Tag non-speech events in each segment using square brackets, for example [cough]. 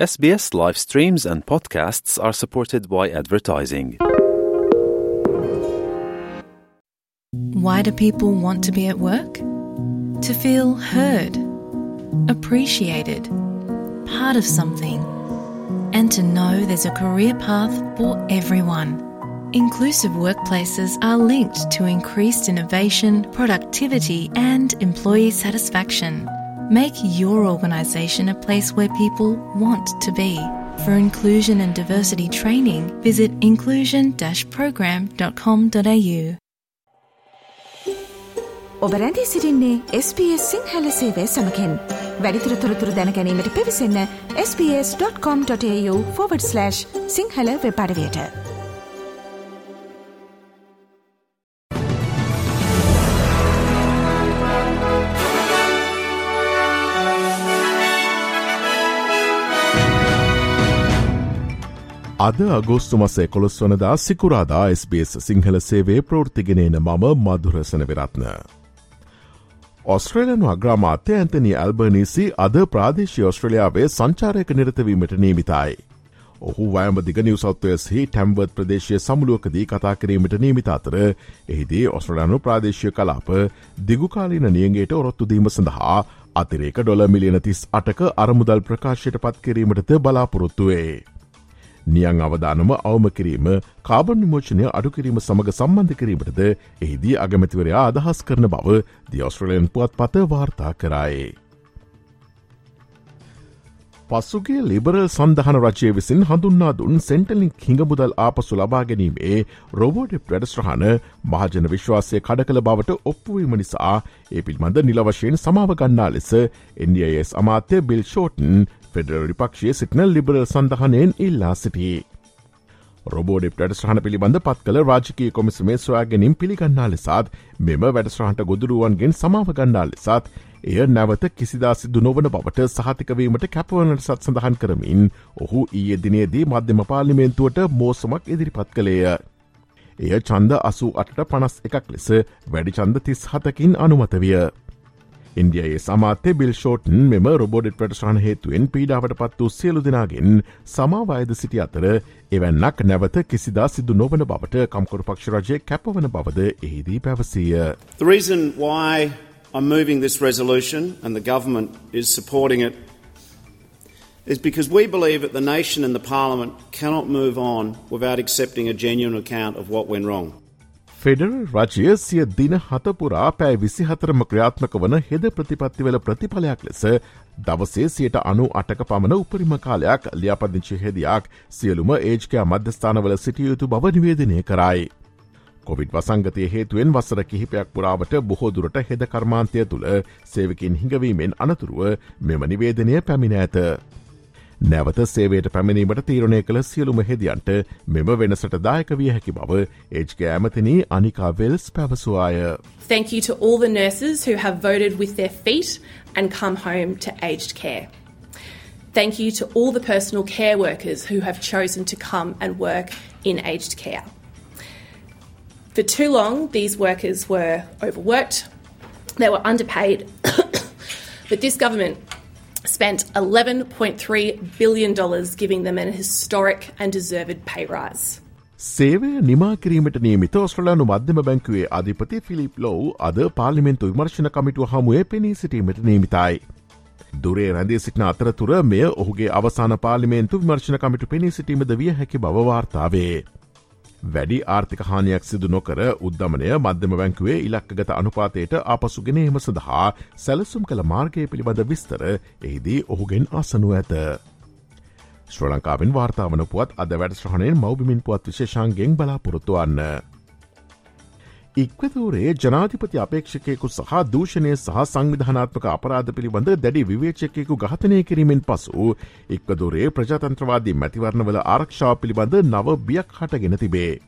SBS live streams and podcasts are supported by advertising. Why do people want to be at work? To feel heard, appreciated, part of something, and to know there's a career path for everyone. Inclusive workplaces are linked to increased innovation, productivity, and employee satisfaction. Make your organisation a place where people want to be. For inclusion and diversity training, visit inclusion program.com.au. ඔබ රැඳී සිරින්නේ SBS Sinhala සේවය සමකෙන් වැඩිතුර තොරතුර දැනැනීමට පිවිසන්න ps.com.ta/ Sinhala වෙපඩවයට. අද අගෝස්තු මස එකොළොස් වනදා සිකුරාදා SBS Sinhala සේවේ ප්‍රෘතිගෙනන මම මදුරසන Wirathna. ඔස්ට්‍රේලයන් අග්‍රාමාත්‍ය Anthony ඇල්බර්නිසි අද ප්‍රාදේශය ඔස්ට්‍රලියාවේ සංචාරයක නිරතවීමට නීමිතයි. ඔහු වෑම දිග නිවසත්වයස්හි ටැම්වර්ත් ප්‍රදේශය සමුලුවකදී කතා කිරීමට නීමිත අතර එහිදී ඔස්ට්‍රලයානු ප්‍රාදේශය කලාප දිගුකාලීන නියගේට ඔරොත්තුදීම සඳහා අතිරේක ඩොල මිලියන තිස් අටක අරමුදල් ප්‍රකාශයට පත් කිරීමටද බලාපොරොත්තුවේ. නියං අවධානම අවම කිරීම කාබන් විමෝචනය අඩුකිරීම සමඟ සම්බන්ධ කිරීමටද එහිදී අගමැතිවරයා අදහස් කරන බව දියස්ට්‍රලයන් පුවත් පත වාර්තා කරායේ. පසුගේ ලිබරල් සඳහන රජය විසින් හඳුන්නා දුන් සෙන්ටලින් හිඟමුදල් ආපසු ලබා ගැනීමේ රොබෝඩ් වැඩස්්‍රහණ මහජන විශ්වාසය කඩ කළ බවට ඔප්පුවීම නිසා ඒ පිල්මඳ නිලවශයෙන් සමාව ගන්නා ලෙස NDIS අමාත්‍ය බිල් ෂෝටන් ෆෙඩරල් විපක්ෂයේ සිටනල් ලිබරල් සඳහනයෙන් ඉල්ලා සිටියේ. රොබෝඩිප් වැඩස්්‍රහණ පිළිබඳ පත් කළ රාජකී කොමිසමේ සොයා ගැනින් පිළිගන්නා ලෙසාත් මෙම වැඩස්්‍රහන්ට ගොදුරුවන්ගෙන් සමාව ගන්නා ලෙසාත් එය නැවත කිසිදා සිදු නොවන බවට සහතිකවීමට කැපවනට සත් සඳහන් කරමින් ඔහු ඊය දිනේදී මධ්‍යම පාලිමේන්තුවට මෝසමක් ඉදිරිපත් කළේය. එය චන්ද අසූ අට පනස් එකක් ලෙස වැඩි චන්ද තිස් හතකින් අනුමතවිය. ඉන්දියයේ සමාත්‍ය බිල් ෂෝටන් මෙම රොබෝඩ් ප්‍රටශාන හේතුවෙන් පීඩාවට පත් වූ සියලු දෙනාගෙන් සමාවායද සිටි අතර එවැන්නක් නැවත කිසිදා සිදු නොවන බවට කම්කොරු පක්ෂ රජය කැපවන බවද එහිදී පැවසීය. The reason why I'm moving this resolution and the government is supporting it is because we believe that the nation and the parliament cannot move on without accepting a genuine account of what went wrong. Federal රජය සිය දින හතපුරා පෑ විසි හතරම ක්‍රියාත්මක වන හෙද ප්‍රතිපත්තිවල ප්‍රතිඵලයක් ලෙස දවසේ සියට අනු අටක පමණ උපරිම කාලයක් ලියාපදිංචි හෙදයක් සියලුම ඒජ්කයා මධ්‍යස්ථානවල සිටියයුතු බව නිවේදනය කරයි. කොවිඩ් වසංගතය හේතුවෙන් වසර කිහිපයක් පුරාවට බොහෝදුරට හෙද කර්මාන්තය තුළ සේවකින් හිඟවීමෙන් අනතුරුව මෙම නිවේදනය පැමිණ ඇත. නැවත සේවයට පැමිණීමට තීරණය කළ සියලුම හෙදියන්ට මෙම වෙනසට දායක විය හැකි බව ඒජ්ක ඇමතිනී අනිකා Wales පැවසවාය. Thank you to all the nurses who have voted with their feet and come home to aged care. Thank you to all the personal care workers who have chosen to come and work in aged care. For too long, these workers were overworked, they were underpaid, [coughs] but this government spent $11.3 billion giving them an historic and deserved pay rise. සේවය නිමා කිරීමට නියමිත ඔස්ට්‍රලයානු මධ්‍යම බැංකුවේ අධිපති Philip ලෝව් අද පාලිමෙන්තු විමර්ශණ කමිටුව හමුවේ පෙනී සිටීමට නීමිතයි. දුරේ රැඳේ සිටින අතරතුර මෙය ඔහුගේ අවසාන පාලිමේන්තු විමර්ශණ කමිටු පෙනී සිටීමද විය හැකි බවවාර්තාවේ. වැඩි ආර්ථික හානියක් සිදු නොකර උද්ධමනය මධ්‍යම බැංකුවේ ඉලක්කගත අනුපාතයට අපසුගෙනීම සඳහා සැලසුම් කළ මාර්ගය පිළිබඳ විස්තර එහිදී ඔහුගෙන් අසනු ඇත. ශ්‍ර ලංකාවෙන් වාර්තාාවන පුවත් අද වැඩස්්‍රහණයෙන් මෞබිමින් පුවත් විශේෂන්ගෙන් බලාපොරොත්තුවන්න. ඉක්වතූරේ ජනාධිපති අපේක්ෂකයකු සහ දූෂණය සහ සංවිධානාත්මක අපරාධ පිළිබඳ දැඩි විවේචකයකු ඝාතනය කිරීමෙන් පසු ඉක්වදූරේ ප්‍රජාතන්ත්‍රවාදී මැතිවරණවල ආරක්ෂාව පිළිබඳ නව බියක් හටගෙන තිබේ.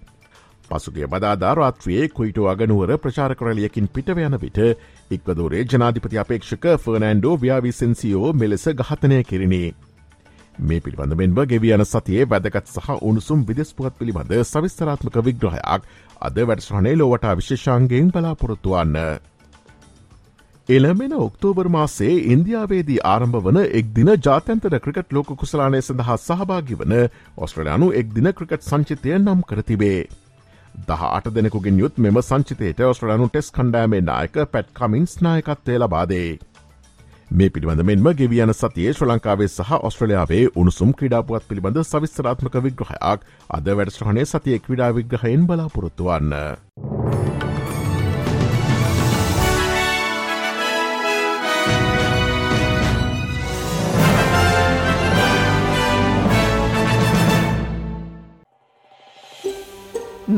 පසුගේ බදාදා රාත්‍රයේ කොයිටෝ අගනුවර ප්‍රචාරකරලියකින් පිටව යන විට ඉක්වදූරේ ජනාධිපති අපේක්ෂක ෆර්නෑන්ඩෝ ව්‍යාවිසන්සියෝ මෙලෙස ඝාතනය කිරිණේ. මේ පිළිබඳ මෙන්බ ගෙවී යන සතියේ වැදගත් සහ උණුසුම් විදෙස්පුවත් පිළිබඳ සවිස්තරාත්මක විග්‍රහයක් අද වැඩස්්‍රහණේ ලෝවට විශේෂන්ගෙන් බලාපොරොත්තුවන්න. එළමෙන ඔක්තෝබර් මාසේ ඉන්දියාවේදී ආරම්භ වන එක් දින ජාතන්තර ක්‍රිකට් ලෝක කුසලානය සඳහා සහභාගි වන ඔස්ට්‍රලයානු එක් දින ක්‍රිකට් සංචිතය නම් කරතිබේ. දහ අට දෙනෙකුගෙන් යුත් මෙම සංචිතයට ඔස්ට්‍රලයානු ටෙස් කණ්ඩෑමේ නායක පැට් කමින්ස් නායකත්වය ලබාදේ. මේ පිළිබඳ මෙන්ම ගෙවියන සතියේ ශ්‍ර ලංකාවේ සහ ඔස්ට්‍රලයාාවේ උණුසුම් ක්‍රඩාපුවත් පිළිබඳ සවිස්තරාත්මක විග්‍රහයක් අද වැඩස්ට්‍රහණය සතිය ක්‍රඩා විග්‍රහයෙන් බලාපොරොත්තුවන්න.